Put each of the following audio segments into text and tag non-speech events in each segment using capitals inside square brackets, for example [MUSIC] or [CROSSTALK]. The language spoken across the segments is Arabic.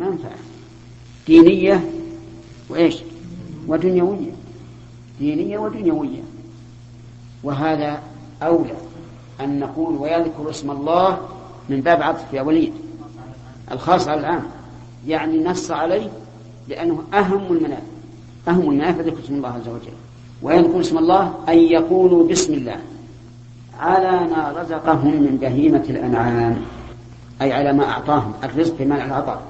منفعة دينية وإيش؟ ودنيوية دينية ودنيوية وهذا أولى أن نقول ويذكر اسم الله من باب عطف يا وليد. الخاص على العام. يعني نص عليه لأنه أهم المنافع أهم المنافع ذكر اسم الله عز وجل. ويذكر اسم الله أن يقولوا بسم الله. على ما رزقهم من بهيمة الأنعام. أي على ما أعطاهم. الرزق بمعنى العطاء.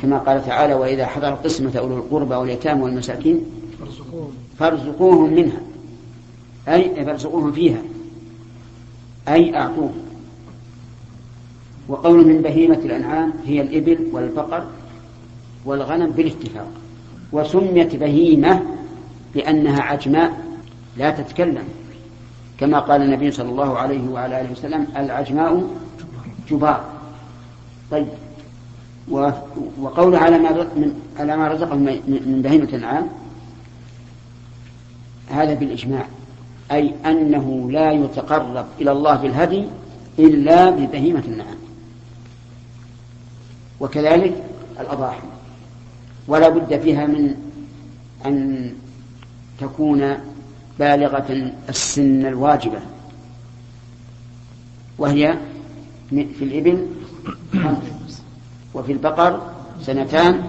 كما قال تعالى وإذا حضر القسمة أولو القربى واليتامى والمساكين فارزقوهم منها أي فارزقوهم فيها أي أعطوهم. وقول من بهيمة الأنعام هي الإبل والبقر والغنم بالاتفاق. وسميت بهيمة لأنها عجماء لا تتكلم كما قال النبي صلى الله عليه وعلى آله وسلم العجماء جبار. طيب وقول على ما من على ما رزقهم من بهيمة الأنعام هذا بالإجماع. أي أنه لا يتقرب إلى الله بالهدي إلا ببهيمة النعام وكذلك الأضاحي. ولا بد فيها من أن تكون بالغة السن الواجبة. وهي في الإبل خمس وفي البقر سنتان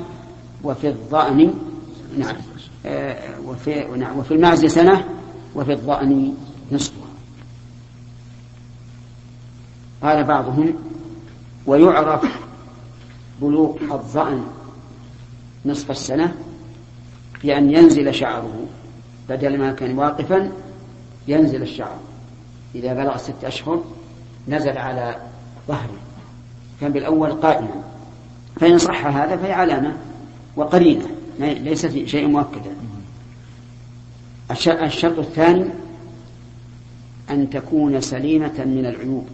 وفي الضأن نعم آه، وفي, نعم وفي المعز سنة وفي الضأن نصفها قال بعضهم ويعرف بلوغ الضأن نصف السنة بأن ينزل شعره. بدل ما كان واقفا ينزل الشعر. إذا بلغ ست أشهر نزل على ظهره. كان بالأول قائما. فإن صح هذا فهي علامة وقرينة ليس شيء مؤكدا الشرط الثاني أن تكون سليمة من العيوب.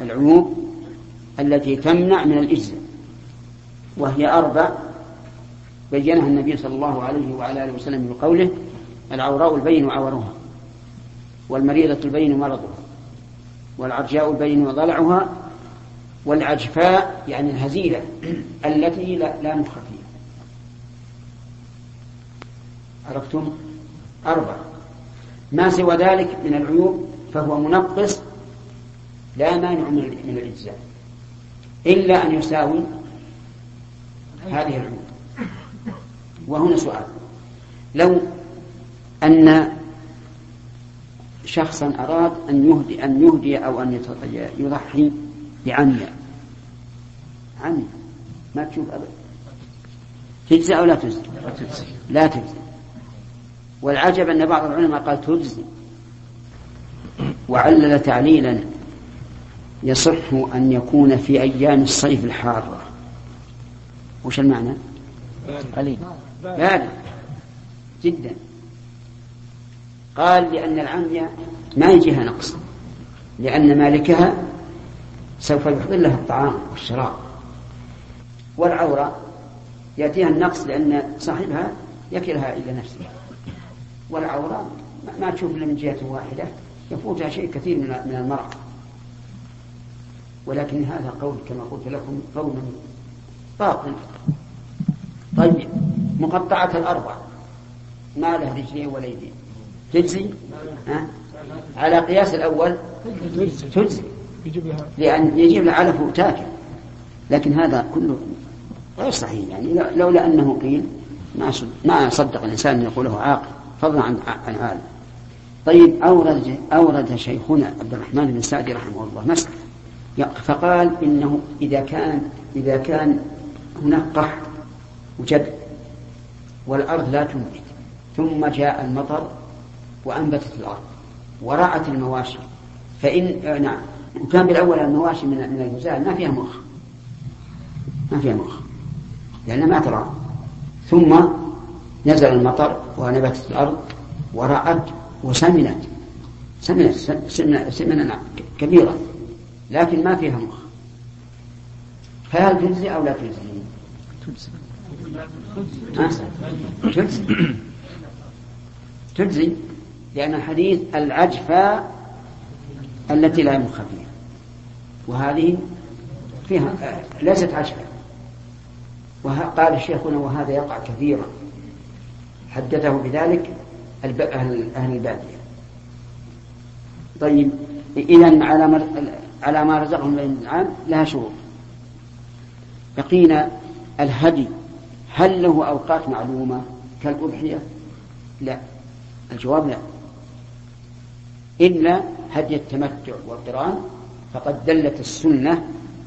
العيوب التي تمنع من الإجزاء وهي أربع. بينها النبي صلى الله عليه وعلى آله وسلم بقوله العوراء البين عورها والمريضة البين مرضها والعرجاء البين ضلعها والعجفاء يعني الهزيلة التي لا, مخ فيها. عرفتم؟ أربعة ما سوى ذلك من العيوب فهو منقص لا مانع من الإجزاء إلا أن يساوي هذه العيوب. وهنا سؤال. لو أن شخصا أراد أن يهدي أن يهدي أو أن يضحي بعمياء عمياء ما تشوف أبدا تجزي أو لا تجزي؟ لا تجزي. والعجب أن بعض العلماء قال تجزي. وعلل تعليلا يصح أن يكون في أيام الصيف الحارة. وش المعنى؟ قليل. بارد. جدا. قال لأن العمية ما يجيها نقص. لأن مالكها سوف يحضر لها الطعام والشراب. والعورة يأتيها النقص لأن صاحبها يكلها إلى نفسه. والعورة ما تشوف إلا من جهة واحدة يفوتها شيء كثير من المرأة. ولكن هذا قول كما قلت لكم قول باطل طيب مقطعة الأربع. ما له رجلين ولا يدين تجزي؟ ها؟ على قياس الأول تجزي. لأن يجيب لها وتاكل لكن هذا كله غير صحيح يعني. لولا أنه قيل ما ما صدق الإنسان أن يقوله عاقل فضلا عن عن عالم. طيب أورد أورد شيخنا عبد الرحمن بن سعدي رحمه الله مسألة. فقال إنه إذا كان إذا كان هناك قحط وجد والأرض لا تنبت ثم جاء المطر وأنبتت الأرض ورعت المواشي فإن آه نعم. وكان بالأول المواشي من من الجزائر ما فيها مخ. ما فيها مخ. لأنها ما ترى. ثم نزل المطر ونبتت الأرض ورعت وسمنت. سمنت سمنا كبيرا لكن ما فيها مخ. فهل تجزي أو لا تجزي؟ تجزي. تجزي. لأن الحديث العجفة التي لا مخ فيها. وهذه فيها ليست عجفة. وقال الشيخ هنا وهذا يقع كثيرا. حدثه بذلك أهل البادية. طيب إذا على على ما رزقهم من الأنعام لها شروط. بقينا الهدي هل له أوقات معلومة كالأضحية؟ لا. الجواب لا. إلا هدي التمتع والقرآن فقد دلت السنة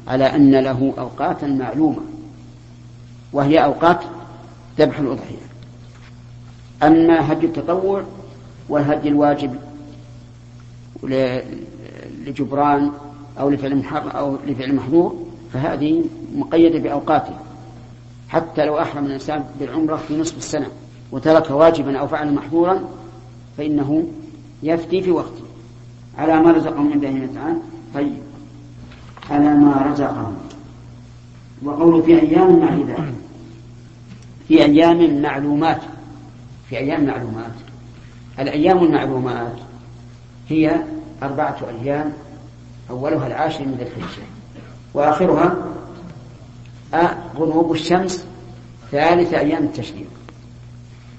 على أن له أوقاتا معلومة. وهي أوقات ذبح الأضحية. أما هدي التطوع والهدي الواجب لجبران أو لفعل أو لفعل محظور فهذه مقيدة بأوقاته حتى لو أحرم الإنسان بالعمرة في نصف السنة وترك واجبا أو فعل محظورا فإنه يفتي في وقته. على ما رزقهم من بهيمة الأنعام طيب. على ما رزقهم. وقوله في أيام معدودات في أيام معلومات. في أيام معلومات. الأيام المعلومات هي أربعة أيام أولها العاشر من الحجة وآخرها غروب الشمس ثالث أيام التشريق.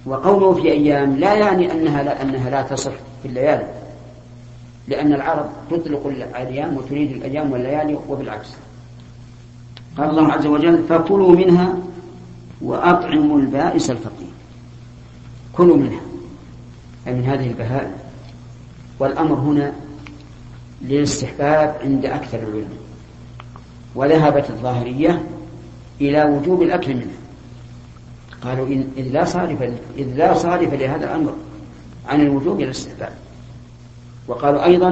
وقوله في أيام لا يعني أنها لا أنها لا تصح في الليالي لأن العرب تطلق الأيام وتريد الأيام والليالي وبالعكس. قال الله عز وجل فكلوا منها وأطعموا البائس الفقير. كلوا منها. أي من هذه البهائم. والأمر هنا للاستحباب عند أكثر العلماء. وذهبت الظاهرية إلى وجوب الأكل منها. قالوا إن لا صارف إذ لا صارف لهذا الأمر عن الوجوب إلى الاستحباب. وقالوا أيضا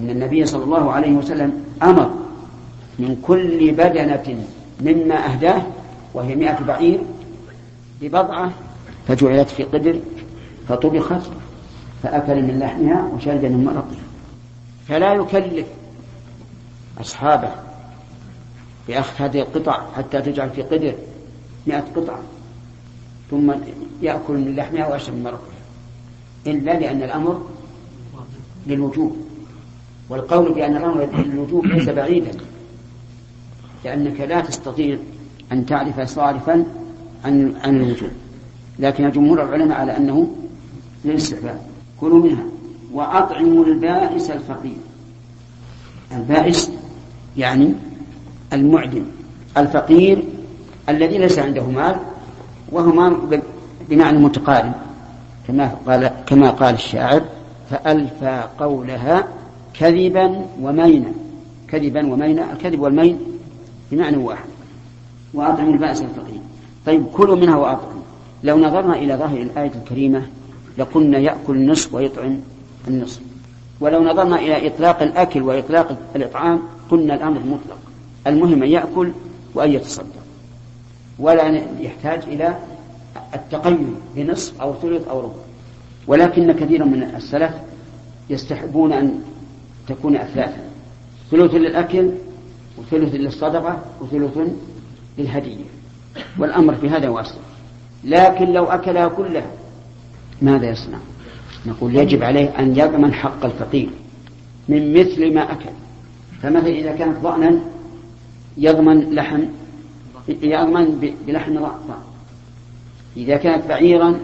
إن النبي صلى الله عليه وسلم أمر من كل بدنة مما أهداه وهي مئة بعير ببضعة فجعلت في قدر فطبخت فأكل من لحمها وشرب من مرقها. فلا يكلف أصحابه بأخذ هذه القطع حتى تجعل في قدر مئة قطعة ثم يأكل من لحمها ويشرب من مرقها. إلا لأن الأمر للوجوب والقول بأن الأمر للوجوب ليس بعيدا. لأنك لا تستطيع أن تعرف صارفا عن عن الوجوب لكن جمهور العلماء على أنه للاستحباب كلوا منها وأطعموا البائس الفقير. البائس يعني المعدم الفقير الذي ليس عنده مال وهما بمعنى متقارب كما قال كما قال الشاعر فألفى قولها كذبا ومينا. كذبا ومينا الكذب والمين بمعنى واحد. وأطعموا البائس الفقير طيب كلوا منها وأطعموا لو نظرنا إلى ظاهر الآية الكريمة لقلنا يأكل النصف ويطعم النصف. ولو نظرنا إلى إطلاق الأكل وإطلاق الإطعام قلنا الأمر مطلق. المهم أن يأكل وأن يتصدق. ولا يحتاج إلى التقيد بنصف أو ثلث أو ربع. ولكن كثيرا من السلف يستحبون أن تكون أثلاثا. ثلث للأكل وثلث للصدقة وثلث للهدية. والأمر في هذا واسع. لكن لو أكلها كلها ماذا يصنع؟ نقول يجب عليه أن يضمن حق الفقير من مثل ما أكل. فمثلا إذا كانت ضأنا يضمن لحم يضمن بلحم ضأن إذا كانت بعيرا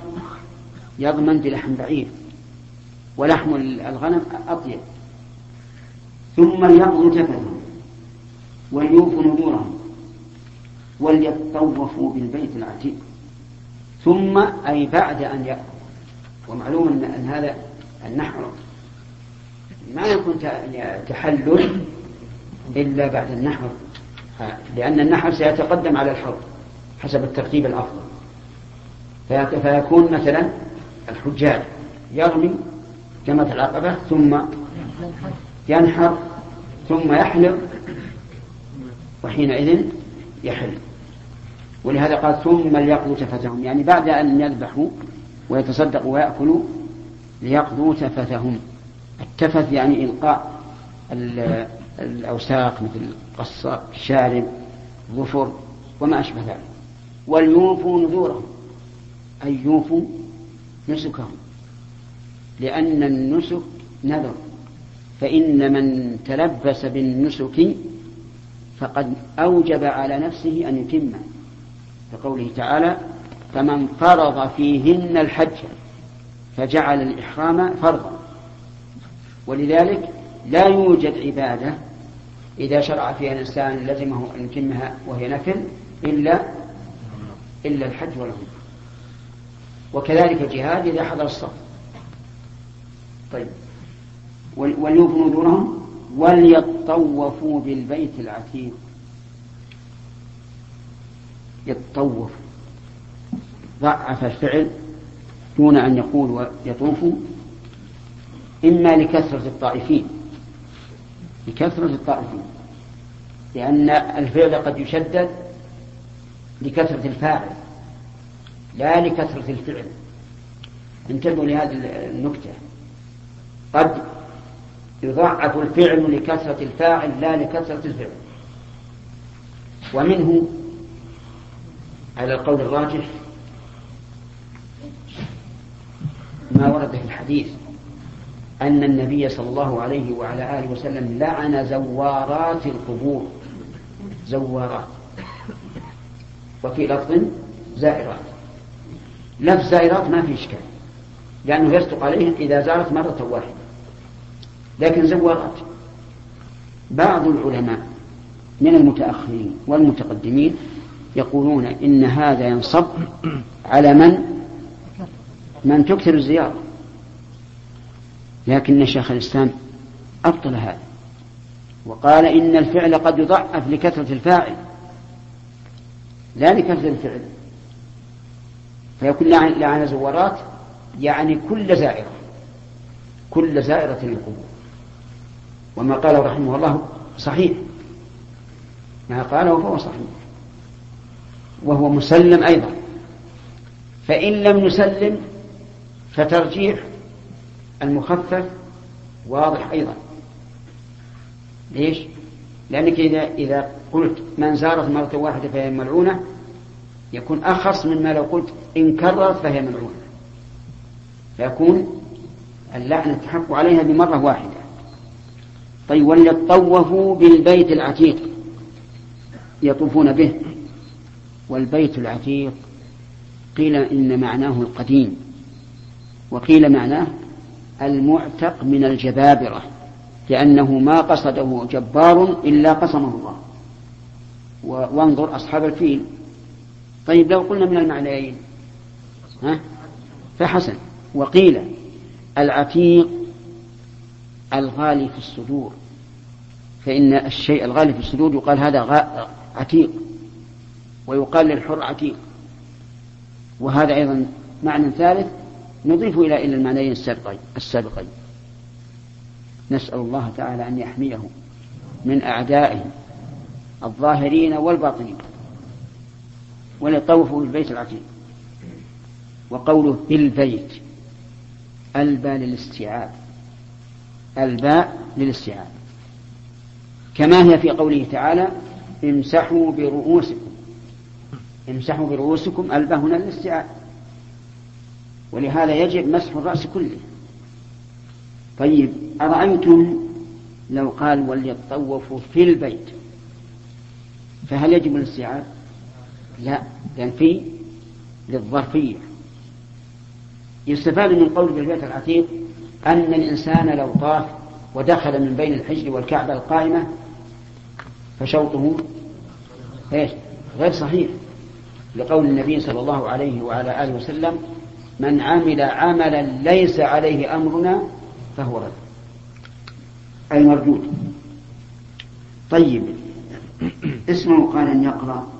يضمن بلحم بعير. ولحم الغنم أطيب. ثم ليقضوا تفثهم وليوفوا نذورهم وليطوفوا بالبيت العتيق. ثم أي بعد أن يأكل. ومعلوم أن هذا النحر ما يكون تحلل إلا بعد النحر. لأن النحر سيتقدم على الحر حسب الترتيب الأفضل. فيكون مثلا الحجاج يرمي جمرة العقبة ثم ينحر ثم يحلق وحينئذ يحل. ولهذا قال ثم ليقضوا تفتهم. يعني بعد أن يذبحوا ويتصدقوا ويأكلوا ليقضوا تفثهم التفث يعني إلقاء الأوساق مثل قصة الشارب ظفر وما أشبه ذلك. وليوفوا نذورهم. أي يوفوا نسكهم. لأن النسك نذر. فإن من تلبس بالنسك فقد أوجب على نفسه أن يتمه كقوله تعالى فمن فرض فيهن الحج فجعل الإحرام فرضا ولذلك لا يوجد عبادة إذا شرع فيها الإنسان لزمه أن يتمها وهي نفل إلا إلا الحج والعمرة. وكذلك الجهاد إذا حضر الصف. طيب. وليوفوا نذورهم وليطوفوا بالبيت العتيق. يطوف ضعف الفعل دون أن يقول يطوف إما لكثرة الطائفين. لكثرة الطائفين. لأن الفعل قد يشدد لكثرة الفاعل لا لكثرة الفعل. انتبهوا لهذه النكتة. قد يضعف الفعل لكثرة الفاعل لا لكثرة الفعل. ومنه على القول الراجح ما ورد في الحديث أن النبي صلى الله عليه وعلى آله وسلم لعن زوارات القبور. زوارات. وفي لفظ زائرات. لفظ زائرات ما في إشكال لأنه يصدق عليه إذا زارت مرة واحدة. لكن زوارات. بعض العلماء من المتأخرين والمتقدمين يقولون إن هذا ينصب على من؟ من تكثر الزيارة. لكن شيخ الإسلام أبطل هذا. وقال إن الفعل قد يضعف لكثرة الفاعل. لا لكثرة الفعل. فيكون لعن زوارات يعني كل زائرة. كل زائرة للقبور. وما قاله رحمه الله صحيح. ما قاله فهو صحيح. وهو مسلم أيضا. فإن لم يسلم فترجيح المخفف واضح أيضا. ليش؟ لأنك إذا إذا قلت من زارت مرة واحدة فهي ملعونة يكون أخص مما لو قلت إن كررت فهي ملعونة. فيكون اللعنة تحق عليها بمرة واحدة. طيب وليطوفوا بالبيت العتيق. يطوفون به. والبيت العتيق قيل إن معناه القديم. وقيل معناه المعتق من الجبابرة لأنه ما قصده جبار إلا قصمه الله. وانظر أصحاب الفيل. طيب لو قلنا من المعنيين ها؟ فحسن. وقيل العتيق الغالي في الصدور. فإن الشيء الغالي في الصدور يقال هذا عتيق ويقال للحر عتيق. وهذا أيضا معنى ثالث نضيف إلى إلى المعنيين السابقين السابقين. نسأل الله تعالى أن يحميه من أعدائه الظاهرين والباطنين وليطوفوا بالبيت العتيق. وقوله بالبيت الباء للاستيعاب. الباء للاستيعاب كما هي في قوله تعالى امسحوا برؤوسكم. امسحوا برؤوسكم الباء هنا للاستيعاب ولهذا يجب مسح الرأس كله. طيب أرأيتم لو قال وليطوفوا في البيت؟ فهل يجب الاستيعاب؟ لا لأن في للظرفية. يستفاد من قول بالبيت العتيق أن الإنسان لو طاف ودخل من بين الحجر والكعبة القائمة فشوطه إيش؟ غير صحيح. لقول النبي صلى الله عليه وعلى آله وسلم من عمل عملا ليس عليه أمرنا فهو رد. أي مردود طيب اسمه قال أن يقرأ.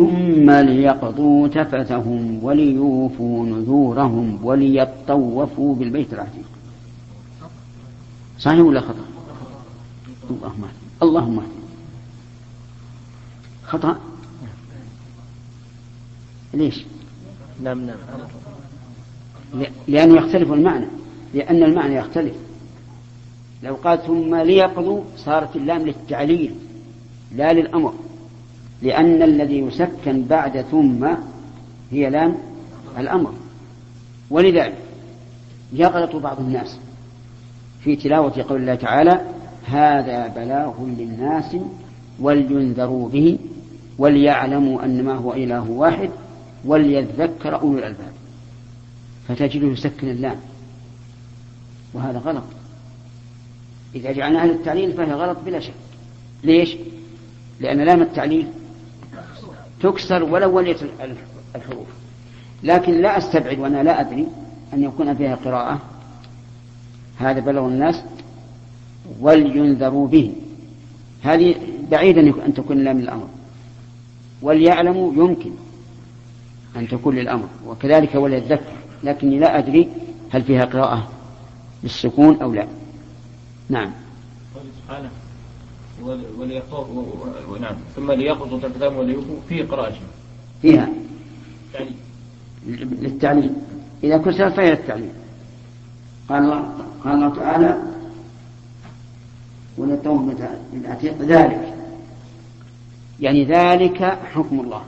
ثم ليقضوا تفتهم وليوفوا نذورهم وليطوفوا بالبيت العتيق. صحيح ولا خطأ؟ اللهم اللهم خطأ؟ ليش؟ نعم نعم. لأنه يختلف المعنى لأن المعنى يختلف. لو قال ثم ليقضوا صارت اللام للتعليل لا للأمر. لأن الذي يسكن بعد ثم هي لام الأمر. ولذلك يغلط بعض الناس في تلاوة قول الله تعالى هذا بلاغ للناس ولينذروا به وليعلموا أن ما هو إله واحد وليذكر أولو الألباب. فتجده يسكن اللام. وهذا غلط. إذا جعلناها للتعليل فهي غلط بلا شك. ليش؟ لأن لام التعليل تكسر ولو وليت الحروف. لكن لا أستبعد وأنا لا أدري أن يكون فيها قراءة. هذا بلغ الناس ولينذروا به. هذه بعيدا أن تكون لام الأمر. وليعلموا يمكن أن تكون للأمر. وكذلك وليذكر. لكني لا أدري هل فيها قراءة بالسكون أو لا. نعم. سبحانه ونعم ثم ليقضوا تلفتهم وليوفوا فيه قراءة. فيها. تعليم للتعليم إذا كسرت فهي للتعليم قال الله قال الله تعالى وللتوم من عتيق ذلك. يعني ذلك حكم الله.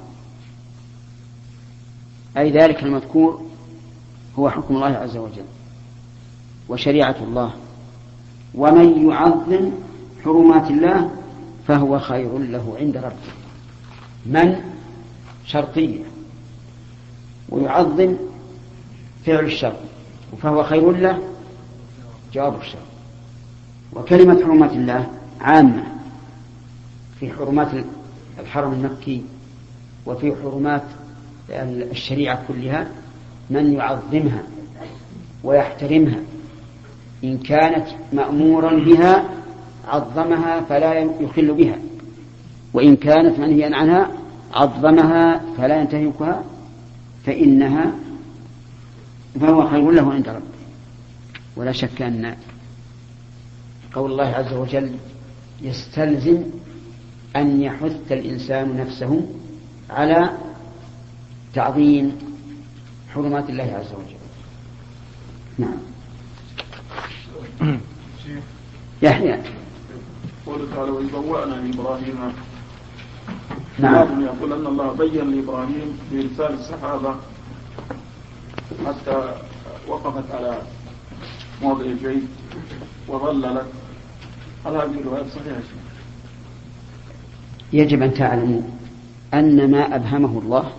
أي ذلك المذكور هو حكم الله عز وجل. وشريعة الله. ومن يعظم حرمات الله فهو خير له عند ربه. من؟ شرطية. ويعظم فعل الشر فهو خير له جواب الشر. وكلمة حرمات الله عامة في حرمات الحرم المكي وفي حرمات الشريعة كلها. من يعظمها ويحترمها إن كانت مأمورا بها عظمها فلا يخل بها. وإن كانت منهيا عنها عظمها فلا ينتهكها فإنها فهو خير له عند ربه. ولا شك أن قول الله عز وجل يستلزم أن يحث الإنسان نفسه على تعظيم حرمات الله عز وجل. نعم. يحيى. قوله تعالى وإذ بوأنا لإبراهيم نعم يقول أن الله بين لإبراهيم بإرسال السحابة حتى وقفت على موضع البيت وظللت. هل هذه الرواية صحيحة يجب أن تعلموا أن ما أبهمه الله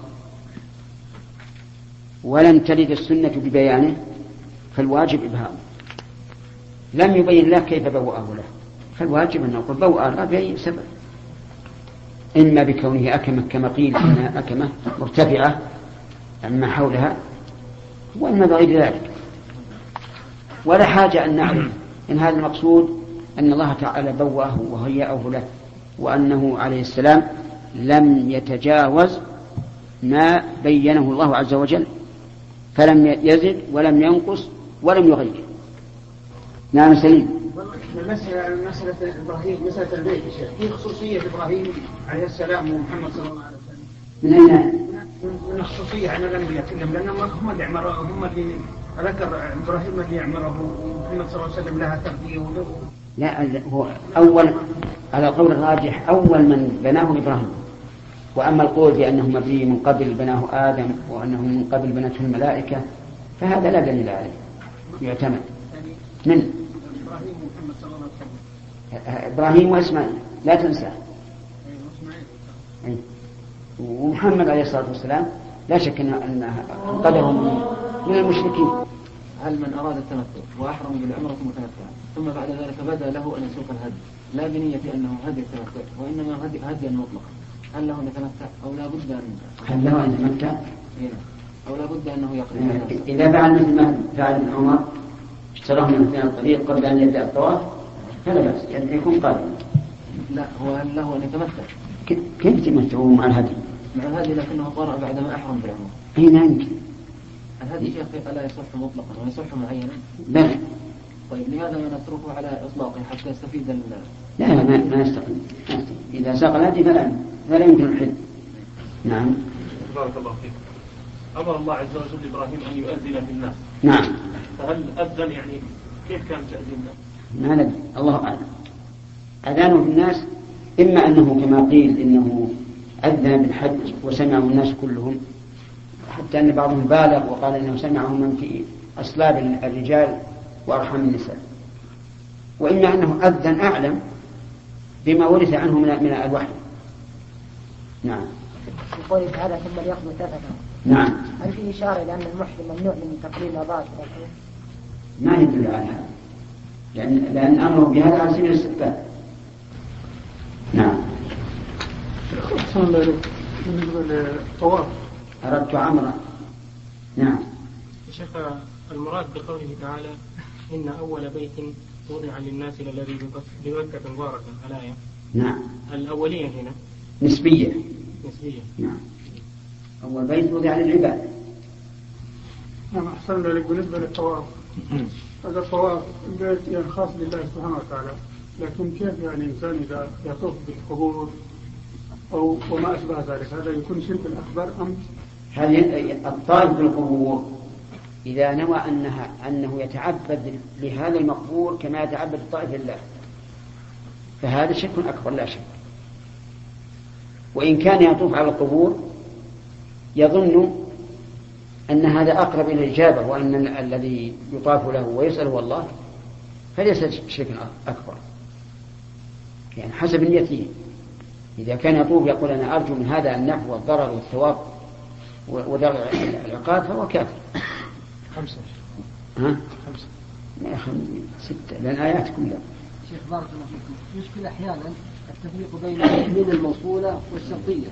ولم ترد السنة ببيانه فالواجب إبهامه. لم يبين له كيف بوأه له. فالواجب أن نقول بوأ له بأي سبب. إما بكونه أكمة كما قيل أنها أكمة مرتفعة عما حولها وإما بغير ذلك. ولا حاجة أن نعلم إن هذا المقصود أن الله تعالى بوأه وهيأه له وأنه عليه السلام لم يتجاوز ما بينه الله عز وجل فلم يزد ولم ينقص ولم يغير. نعم سليم. مسألة مسألة إبراهيم مسألة البيت في خصوصية إبراهيم عليه السلام ومحمد صلى الله عليه وسلم. من أين؟ من الخصوصية عن الأنبياء كلهم لأنهم هم اللي عمروا هم اللي ذكر إبراهيم اللي عمره ومحمد صلى الله عليه وسلم لها تربية وله. لا هو أول على القول الراجح أول من بناه إبراهيم. وأما القول بأنه مبني من قبل بناه آدم وأنه من قبل بنته الملائكة فهذا لا دليل عليه يعتمد. من؟ إبراهيم ومحمد صلى الله عليه وسلم إبراهيم وإسماعيل. لا تنسى. أي. ومحمد عليه الصلاة والسلام لا شك أن قدرهم من المشركين. هل من أراد التمتع وأحرم بالعمرة متمتعا ثم بعد ذلك بدا له أن يسوق الهدي. لا بنية أنه هدي التمتع وإنما هدي هديا مطلقا. هل له أن يتمتع أو لا بد أن هل له أن يتمتع؟ إيه. أو لا بد أنه يقضي إذا فعل مثل ما فعل ابن عمر اشتراه من اثنين الطريق قبل أن يبدأ الطواف فلا بأس يعني يكون قادما لا هو هل له أن يتمتع كيف يتمتعوا مع الهدي؟ مع الهدي لكنه قرأ بعدما أحرم بالعمرة أي لا يمكن. الهدي شيخ لا يصح مطلقا ويصح معينا. بلى طيب لماذا ما نتركه على إطلاقه حتى يستفيد ال لا لا ما, ما يستقيم. إذا ساق الهدي فلا فلا يمكن الحل. نعم. بارك الله فيك. أمر الله عز وجل إبراهيم أن يؤذن في الناس. نعم. فهل أذن يعني كيف كان تأذين ما ندري. الله أعلم. أذانه في الناس إما أنه كما قيل إنه أذن بالحج وسمعه الناس كلهم حتى أن بعضهم بالغ وقال إنه سمعه من في أصلاب الرجال وأرحام النساء. وإما أنه أذن أعلم بما ورث عنه من من الوحي. نعم. في قوله تعالى ثم ليقضوا تفثهم نعم. هل في إشارة إلى أن المحرم ممنوع من تقليل أضاءة ما يدل على هذا. لأن لأن أمره بهذا على سبيل الاستقبال. نعم. أحسن الله إليك بالنسبة للطواف أردت عمرا نعم. شيخ المراد بقوله تعالى إن أول بيت وضع للناس الذي بمكة مباركا الآية. نعم. الأولية هنا. نسبية. نسبية. نعم. أول بيت وضع للعباد. نعم أحسن الله إليك بالنسبة للطواف. [CLEARS THROAT] هذا الطواف البيت يعني خاص بالله سبحانه وتعالى. لكن كيف يعني إنسان إذا يطوف بالقبور أو وما أشبه ذلك؟ هذا يكون شرك أكبر أم؟ هذه الطائف بالقبور. إذا نوى أنها أنه يتعبد لهذا المقبور كما يتعبد الطائف لله فهذا شرك أكبر لا شك. وإن كان يطوف على القبور يظن أن هذا أقرب إلى الإجابة وأن الذي يطاف له ويسأل هو الله فليس شركا أكبر. يعني حسب نيته إذا كان يطوف يقول أنا أرجو من هذا النفع والضرر والثواب ودرع العقاب فهو كافر. خمسة. ها؟ خمسة. لا خم... ستة. لأن آيات كلها. شيخ بارك الله فيكم يشكل أحيانا التفريق بين من الموصولة والشرطية.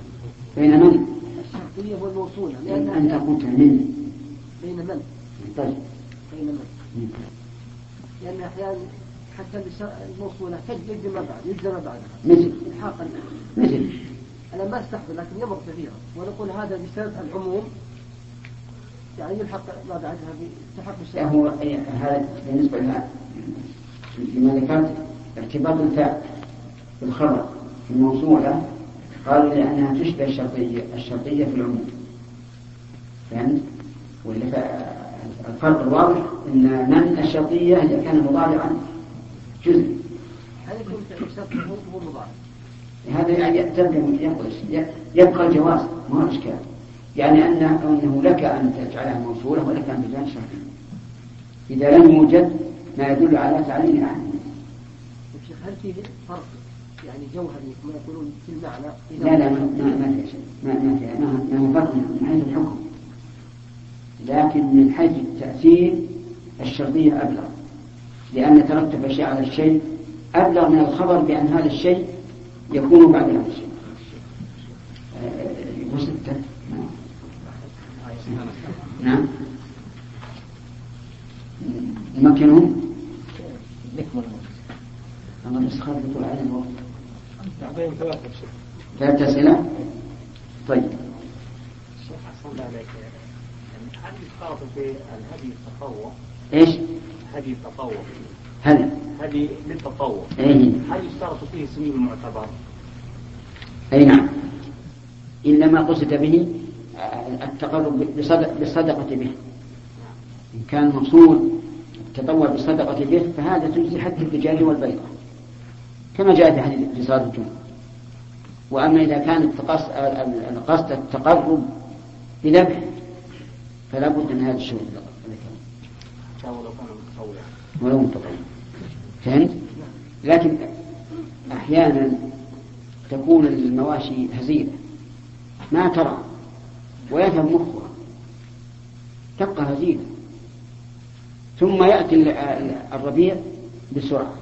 بين من؟ الشرطية والموصولة لأن أنت قلت من بين من؟ طيب. بين من؟ لأن أحيانا حتى الموصولة تجد ما بعد يجزم بعدها. مثل. إلحاقا. مثل. أنا ما أستحضر لكن يمر كثيرا. ونقول هذا بسبب العموم. يعني يلحق ما بعدها بتحقق الشرع هو هذا بالنسبة لها لما ذكرت ارتباط الفعل بالخبر في الموصولة قالوا لأنها تشبه الشرطية الشرطية في العموم. فهمت؟ ولا الفرق الواضح أن من الشرطية إذا كان مضارعا جزء. هذا يكون مضارع. هذا يعني يبقى الجواز ما هو إشكال. يعني أنه, أنه لك أن تجعلها موصولة ولك أن تجعلها شرطية إذا لم يوجد ما يدل على تعليل شيخ هل في فرق يعني جوهري كما يقولون في المعنى لا لا ما ما في شيء ما ما في ما ما فرق من حيث الحكم. لكن من حيث التأثير الشرطية أبلغ لأن ترتب أشياء على الشيء أبلغ من الخبر بأن هذا الشيء يكون بعد هذا الشيء. يقول ستة. نعم. نمكنهم؟ نكمل بس خاف يطول علينا الوقت ثلاثة شيخ ثلاث أسئلة؟ طيب. الشيخ حسن الله عليك هل يشترط في الهدي التطوع إيش؟ هدي التطوع هل هدي للتطوع إيه هل يشترط فيه سنين المعتبر؟ أي نعم. إلا ما قصد به التقرب بالصدقة به. إن كان المقصود التطوع بالصدقة به فهذا تجزي حتى الرجال والبيضة كما جاء في حديث في صلاة الجمعة. وأما إذا كان القصد التقرب بذبح فلا بد من هذا الشروط ولو متطوعا فهمت؟ لكن أحيانا تكون المواشي هزيلة. ما ترى. ويذهب مخها تبقى هزيلة. ثم يأتي ال- ال- الربيع بسرعة.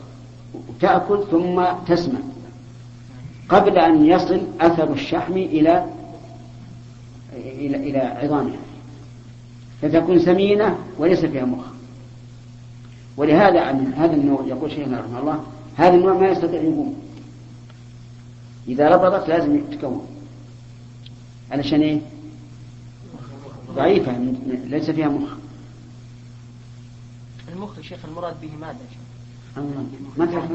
وتأكل ثم تسمع. قبل أن يصل أثر الشحم إلى إلى إلى عظامها. فتكون سمينة وليس فيها مخ. ولهذا عن هذا النوع يقول شيخنا رحمه الله هذا النوع ما يستطيع يقوم. إذا ربطت لازم تكون علشان إيه؟ ضعيفة ليس فيها مخ. المخ شيخ المراد به ماذا شيخ؟ ما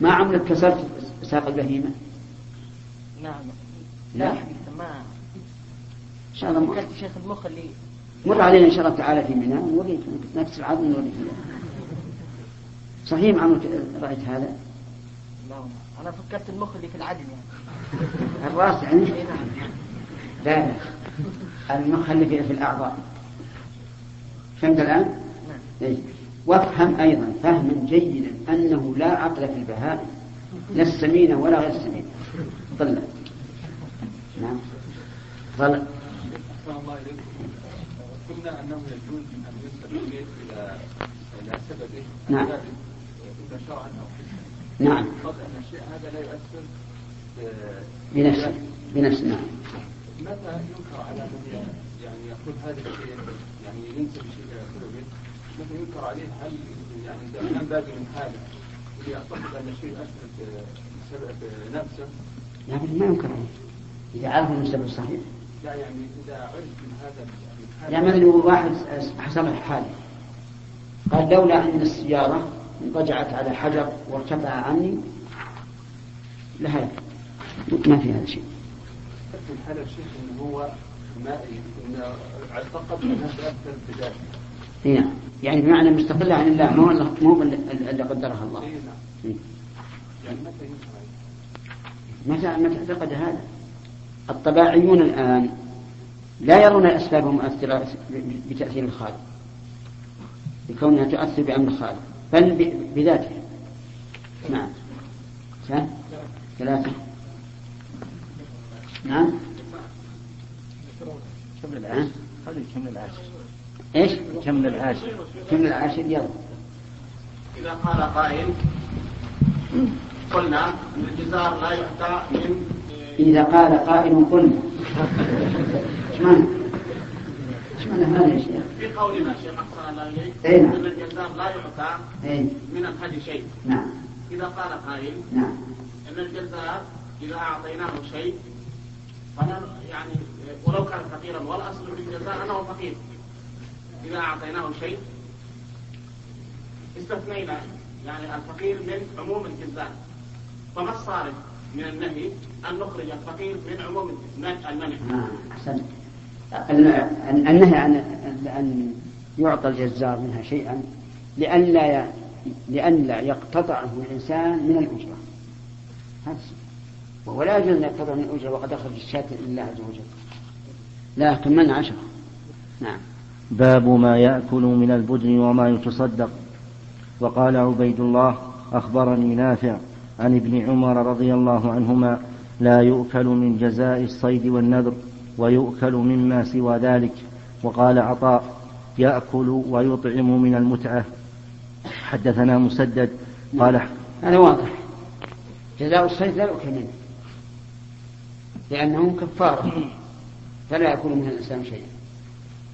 ما عمرك كسرت ساق البهيمة؟ نعم. لا. ما. إن شاء الله فكرت شيخ المخ اللي مر علينا إن شاء الله تعالى في منى ونوريك نفس العظم نوريك صحيح عمرك رأيت هذا؟ لا أنا فكرت المخ اللي في العدل يعني. الراس يعني؟ اي نعم. لا لا. المخ اللي في في الأعضاء. فهمت الآن؟ نعم. إيه. وافهم أيضا فهما جيدا أنه لا عقل في البهائم لا السمينة ولا غير السمينة طلع. نعم. أحسن الله إليكم قلنا أنه يجوز أن ينسب الشيء إلى إلى سببه. نعم. إذا شرعا أو حسا نعم. قبل أن الشيء هذا لا يؤثر آه، بنفسه. بنفسه. نعم. متى ينكر على من يعني يقول هذا الشيء؟ يعني ينسب الشيء إلى سببه. متى ينكر عليه هل يعني إذا كان باقي من حاله يعتقد أن الشيء أثبت بسبب نفسه؟ لكن ما يمكن عليه. إذا عرف المسبب الصحيح لا يعني إذا عرف من هذا من هذا يعني مثلا يقول واحد حصل له حادث قال لولا أن السيارة انضجعت على حجر وارتفع عني لهلك ما في هذا الشيء. هذا الشيء هو ما اعتقد انها تاثر بذاته إي نعم يعني بمعنى مستقلة عن الله مو مو اللي قدرها الله. نعم. يعني متى؟ متى متى اعتقد هذا؟ الطباعيون الآن لا يرون الأسباب المؤثرة بتأثير الخالق. بكونها تؤثر بأمر الخالق. بل ب- بذاتها. نعم. ثلاثة. نعم؟ العاشر خليه يكمل العاشر إيش؟ كمل العاشر؟ كم العاشر؟ يلا. إذا قال قائل قلنا أن الجزار لا يعطى من إذا قال قائل قلنا. إيش معنى؟ إيش معنى هذا يا شيخ؟ في قولنا شيخ أحسن الله إليك أي نعم. أن الجزار لا يعطى اي من الحج شيء. نعم. إذا قال قائل نعم. أن الجزار إذا أعطيناه شيء فنن يعني ولو كان فقيرا والأصل في الجزاء أنه فقير. إذا أعطيناه شيء استثنينا يعني الفقير من عموم الجزاء. فما الصارف من النهي أن نخرج الفقير من عموم المنع آه، أحسنت. ال- النهي عن أن يعطى الجزار منها شيئا لئلا لئلا يقتطعه الإنسان من الأجرة. ولا يجوز أن يقتطع من الأجرة وقد أخرج الشاة لله عز وجل. لا كملنا عشرة نعم. باب ما يأكل من البدن وما يتصدق. وقال عبيد الله أخبرني نافع عن ابن عمر رضي الله عنهما لا يؤكل من جزاء الصيد والنذر ويؤكل مما سوى ذلك. وقال عطاء يأكل ويطعم من المتعة. حدثنا مسدد قال هذا واضح. جزاء الصيد لا يؤكل منه لأنه كفارة فلا يأكل منها الإنسان شيئا.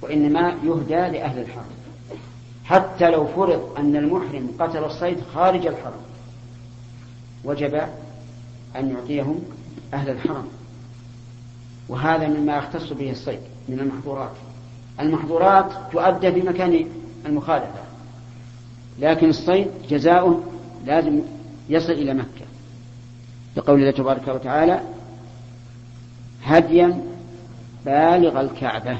وإنما يهدى لأهل الحرم. حتى لو فرض أن المحرم قتل الصيد خارج الحرم وجب أن يعطيهم أهل الحرم. وهذا مما يختص به الصيد من المحظورات. المحظورات تؤدى في مكان المخالفة لكن الصيد جزاؤه لازم يصل إلى مكة. لقول الله تبارك وتعالى هديا بالغ الكعبة.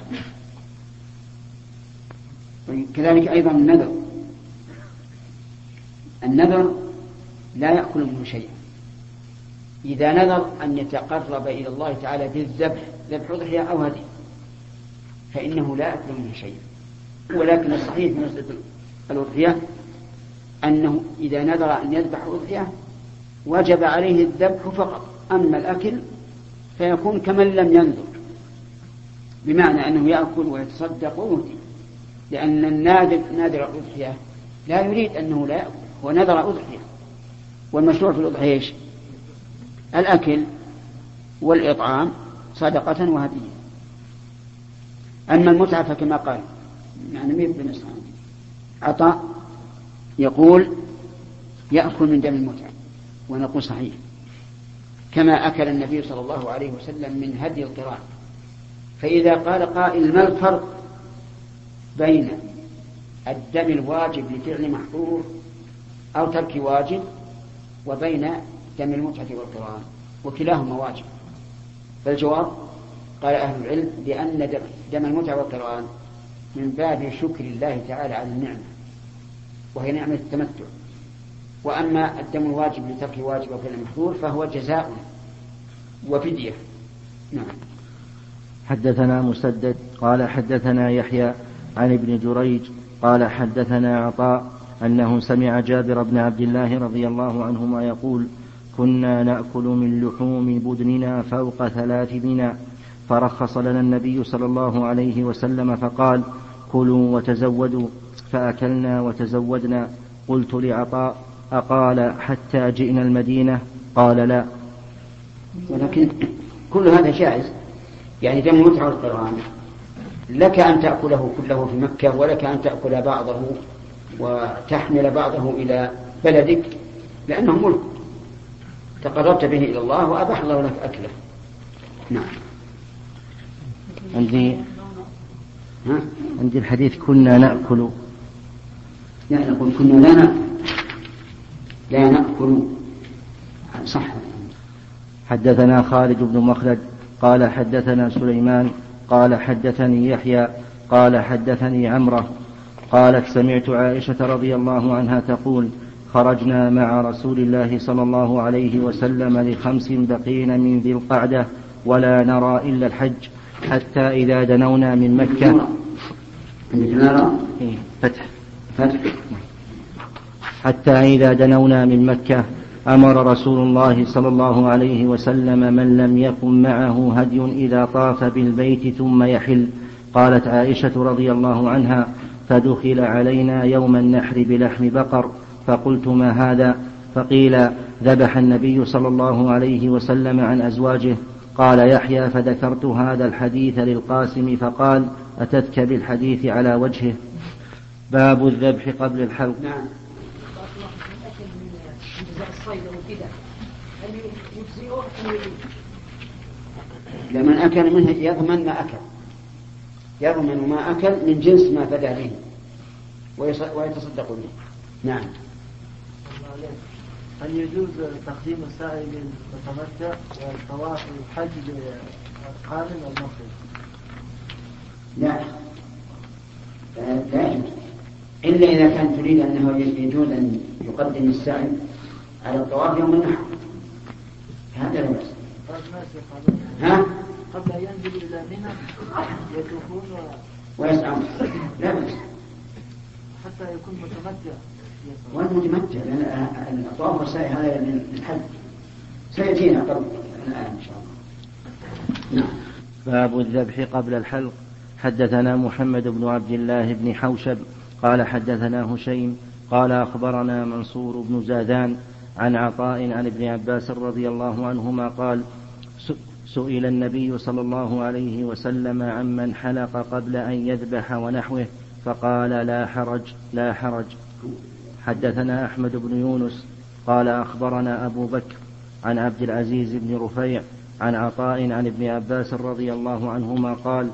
كذلك أيضا النذر. النذر لا يأكل منه شيئا إذا نذر أن يتقرب إلى الله تعالى بالذبح ذبح أضحية أو هدي فإنه لا يأكل منه شيئا ولكن الصحيح في مسألة الأضحية أنه إذا نذر أن يذبح أضحية وجب عليه الذبح فقط. أما الأكل فيكون كمن لم ينذر بمعنى أنه يأكل ويتصدق ويهدي. لأن النادر نادر الأضحية لا يريد أنه لا يأكل هو نذر أضحية والمشروع في الأضحية إيش؟ الأكل والإطعام صدقة وهدية. أما المتعة فكما قال يعني مين بن عطاء يقول يأكل من دم المتعة ونقول صحيح. كما أكل النبي صلى الله عليه وسلم من هدي القران فإذا قال قائل ما الفرق؟ بين الدم الواجب لفعل محظور أو ترك واجب وبين دم المتعة والقرآن وكلاهما واجب. فالجواب قال أهل العلم بأن دم المتعة والقرآن من باب شكر الله تعالى على النعمة وهي نعمة التمتع. وأما الدم الواجب لترك واجب وفعل محظور فهو جزاء وفدية. نعم. حدثنا مسدد قال حدثنا يحيى عن ابن جريج قال حدثنا عطاء أنه سمع جابر بن عبد الله رضي الله عنهما يقول كنا نأكل من لحوم بدننا فوق ثلاث بنا. فرخص لنا النبي صلى الله عليه وسلم فقال كلوا وتزودوا. فأكلنا وتزودنا. قلت لعطاء أقال حتى جئنا المدينة؟ قال لا. ولكن كل هذا جائز يعني دم متعة القرآن. لك أن تأكله كله في مكة ولك أن تأكل بعضه وتحمل بعضه إلى بلدك لأنه ملك. تقربت به إلى الله وأباح الله لك أكله. نعم. عندي ها؟ عندي الحديث كنا نأكل. لا نقول كنا لا نأكل. لا نأكل. صح. حدثنا خالد بن مخلد قال حدثنا سليمان قال حدثني يحيى قال حدثني عمرة قالت سمعت عائشة رضي الله عنها تقول خرجنا مع رسول الله صلى الله عليه وسلم لخمس بقين من ذي القعدة ولا نرى إلا الحج حتى إذا دنونا من مكة. فتح. فتح حتى إذا دنونا من مكة. أمر رسول الله صلى الله عليه وسلم من لم يكن معه هدي إذا طاف بالبيت ثم يحل. قالت عائشة رضي الله عنها فدخل علينا يوم النحر بلحم بقر فقلت ما هذا؟ فقيل ذبح النبي صلى الله عليه وسلم عن أزواجه. قال يحيى فذكرت هذا الحديث للقاسم فقال أتتك بالحديث على وجهه. باب الذبح قبل الحلق. نعم. لمن أكل منه يضمن ما أكل. يضمن ما أكل من جنس ما فدى به. ويتصدق به. نعم. هل يجوز تقديم السائل المتمتع والطواف الحج للقارن والمفرد؟ لا. لا يجوز. إلا إذا كان تريد أنه يجوز أن يقدم السائل على الطواف يوم النحر. هذا لا بأس ها؟ قبل أن ينزل إلى منى يطوفون ويسعون. لا بأس. حتى يكون متمتع. والمتمتع لأن الطواف والسعي هذا للحج سيأتينا قبل الآن إن شاء الله. نعم. باب الذبح قبل الحلق. حدثنا محمد بن عبد الله بن حوشب. قال حدثنا هشيم. قال أخبرنا منصور بن زادان عن عطاء عن ابن عباس رضي الله عنهما قال سئل النبي صلى الله عليه وسلم عمن حلق قبل أن يذبح ونحوه فقال لا حرج لا حرج. حدثنا أحمد بن يونس قال أخبرنا أبو بكر عن عبد العزيز بن رفيع عن عطاء عن ابن عباس رضي الله عنهما قال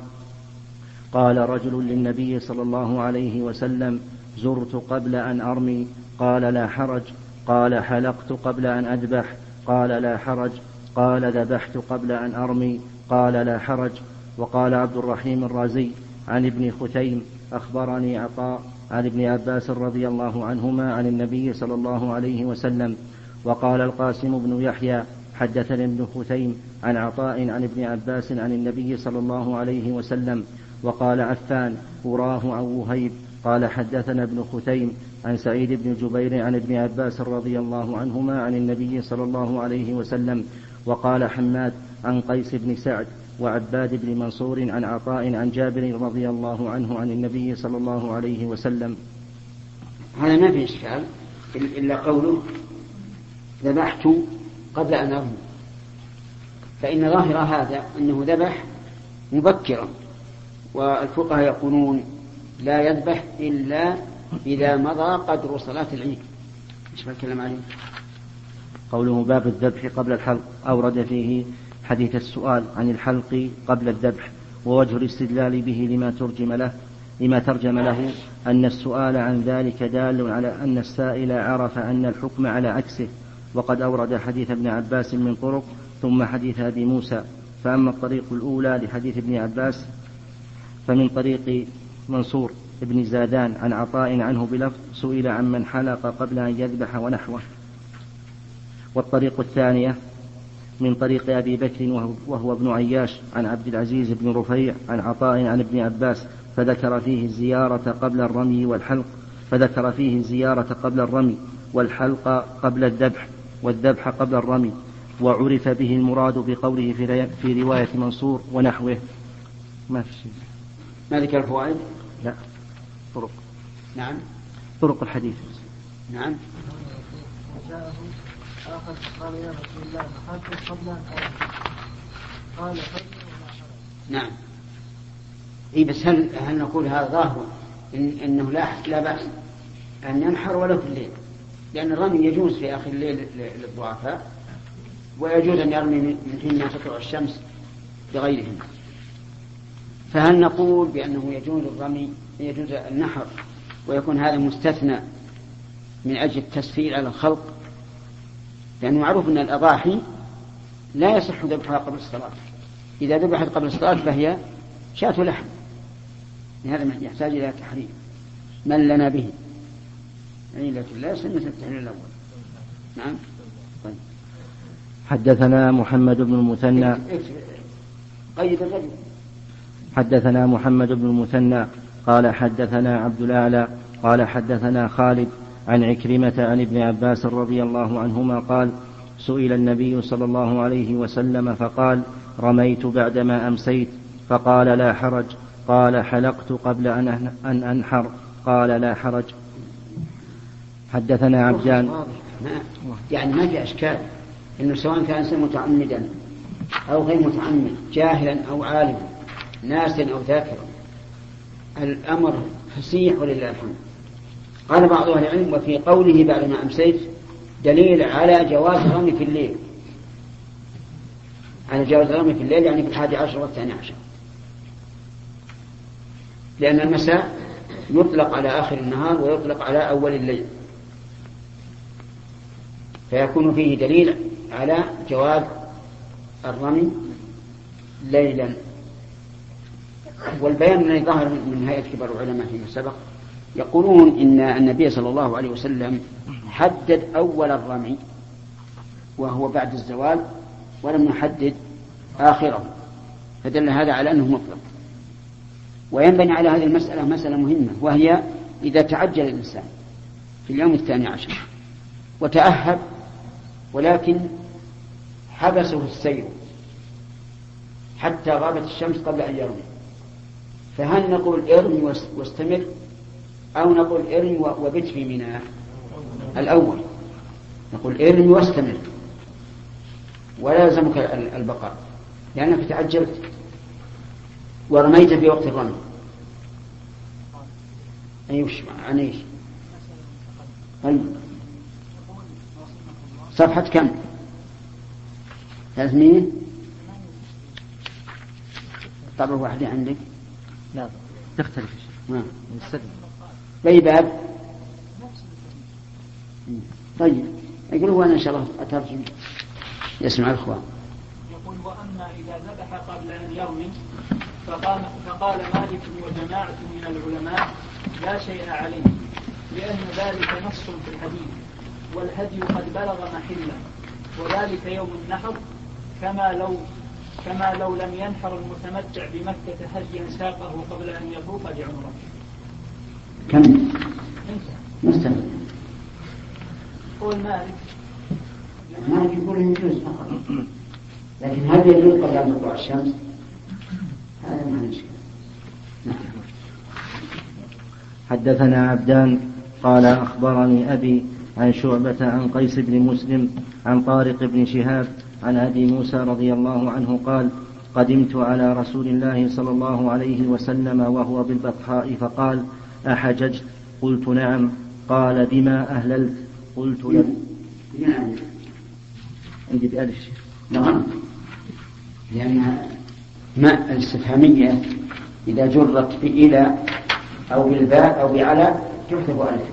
قال رجل للنبي صلى الله عليه وسلم زرت قبل أن أرمي. قال لا حرج. قال حلقت قبل أن أذبح. قال لا حرج. قال ذبحت قبل أن أرمي. قال لا حرج. وقال عبد الرحيم الرازي عن ابن ختيم أخبرني عطاء عن ابن عباس رضي الله عنهما عن النبي صلى الله عليه وسلم. وقال القاسم بن يحيى حدثني ابن ختيم عن عطاء عن ابن عباس عن النبي صلى الله عليه وسلم. وقال عفان أراه عن وهيب. قال حدثنا ابن ختيم عن سعيد بن جبير عن ابن عباس رضي الله عنهما عن النبي صلى الله عليه وسلم وقال حماد عن قيس بن سعد وعباد بن منصور عن عطاء عن جابر رضي الله عنه عن النبي صلى الله عليه وسلم. هذا ما في إشكال إلا قوله ذبحت قبل أن أرمي. فإن ظاهر هذا أنه ذبح مبكرا والفقهاء يقولون لا يذبح إلا إذا مضى قدر صلاة العيد. إيش بتكلم عليه؟ قوله باب الذبح قبل الحلق أورد فيه حديث السؤال عن الحلق قبل الذبح ووجه الاستدلال به لما ترجم له لما ترجم له أن السؤال عن ذلك دال على أن السائل عرف أن الحكم على عكسه. وقد أورد حديث ابن عباس من طرق ثم حديث أبي موسى. فأما الطريق الأولى لحديث ابن عباس فمن طريق منصور بن زادان عن عطاء عنه بلفظ سئل عن من حلق قبل أن يذبح ونحوه. والطريق الثانية من طريق أبي بكر وهو ابن عياش عن عبد العزيز بن رفيع عن عطاء عن ابن عباس فذكر فيه الزيارة قبل الرمي والحلق فذكر فيه الزيارة قبل الرمي والحلق قبل الذبح والذبح قبل الرمي وعرف به المراد بقوله في, رواية منصور ونحوه. ما في شيء. ما ذكر الفوائد؟ لا. طرق. نعم. طرق الحديث. نعم. آخر قال يا رسول الله أخذت قبل أن قال نعم. إي بس هل هل نقول هذا ظاهر؟ إن إنه لا لا بأس أن ينحر ولو في الليل. لأن الرمي يجوز في اخر الليل للضعفاء ويجوز أن يرمي من حين ما تطلع الشمس بغيرهم فهل نقول بأنه يجوز الرمي يجوز النحر ويكون هذا مستثنى من أجل التسهيل على الخلق؟ لأنه معروف أن الأضاحي لا يصح ذبحها قبل الصلاة. إذا ذبحت قبل الصلاة فهي شاة لحم. لهذا يحتاج إلى تحريم. من لنا به؟ علة لا سنة التحريم الأول. نعم. طيب. حدثنا محمد بن المثنى. قيد الرجل. حدثنا محمد بن المثنى قال حدثنا عبد الأعلى قال حدثنا خالد عن عكرمة عن ابن عباس رضي الله عنهما قال سئل النبي صلى الله عليه وسلم فقال رميت بعدما أمسيت فقال لا حرج قال حلقت قبل أن أن أنحر قال لا حرج. حدثنا عبدان. يعني ما في أشكال أنه سواء كان متعمدا أو غير متعمد جاهلا أو عالما. ناسا أو ذاكرا الأمر فسيح ولله الحمد. قال بعض أهل العلم وفي قوله بعد ما أمسيت دليل على جواز الرمي في الليل. على جواز الرمي في الليل يعني في الحادي عشر والثاني عشر. لأن المساء يطلق على آخر النهار ويطلق على أول الليل. فيكون فيه دليل على جواز الرمي ليلا. والبيان الذي ظهر من هيئة كبار العلماء فيما سبق يقولون إن النبي صلى الله عليه وسلم حدد أول الرمي وهو بعد الزوال ولم يحدد آخره. فدل هذا على أنه مطلق. وينبني على هذه المسألة مسألة مهمة وهي إذا تعجل الإنسان في اليوم الثاني عشر وتأهب ولكن حبسه السير حتى غابت الشمس قبل أن يرمي. فهل نقول ارمي واستمر أو نقول ارمي وبت في ميناء الأول. نقول ارمي واستمر. ولا يلزمك البقاء. لأنك تعجلت. ورميت في وقت الرمي. أي وش عن إيش؟ طيب. صفحة كم؟ ثلاثمية؟ طبعا واحدة عندك. لا تختلف ما أي باب طيب يقول هو أنا إن شاء الله أترجم. يسمع الإخوان يقول وأما إذا ذبح قبل أن يرمي فقال, فقال مالك وجماعة من العلماء لا شيء عليه لأن ذلك نص في الحديث والهدي قد بلغ محله وذلك يوم النحر كما لو كما لو لم ينحر المتمتع بمكة هديا ساقه قبل أن يطوف بعمرة كم؟ مستمع قول مالك مالك يقول يجوز فقط لكن هل يجوز قبل أن تطلع الشمس؟ هذا ما نعم. حدثنا عبدان قال أخبرني أبي عن شعبة عن قيس بن مسلم عن طارق بن شهاب عن أبي موسى رضي الله عنه قال قدمت على رسول الله صلى الله عليه وسلم وهو بالبطحاء فقال أحججت؟ قلت نعم. قال بما أهللت؟ قلت لم عندي بألف نعم. لأن ما الاستفهامية إذا جرت بإلى أو بالباء أو بعلى تكتب ألف.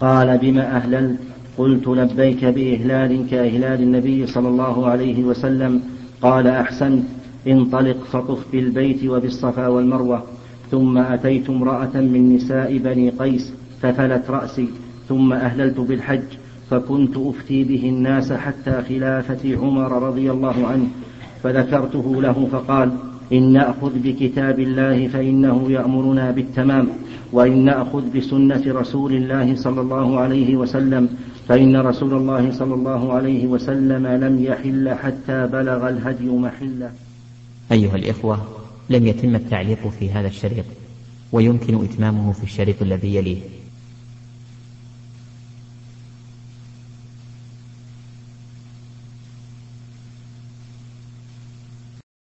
قال بما أهللت؟ قلت لبيك بإهلال كإهلال النبي صلى الله عليه وسلم قال أحسنت انطلق فطف بالبيت وبالصفا والمروة. ثم أتيت امرأة من نساء بني قيس ففلت رأسي ثم أهللت بالحج فكنت أفتي به الناس حتى خلافة عمر رضي الله عنه فذكرته له فقال إن نأخذ بكتاب الله فإنه يأمرنا بالتمام وإن نأخذ بسنة رسول الله صلى الله عليه وسلم فإن رسول الله صلى الله عليه وسلم لم يحل حتى بلغ الهدي محلة. أيها الإخوة لم يتم التعليق في هذا الشريط ويمكن إتمامه في الشريط الذي يليه.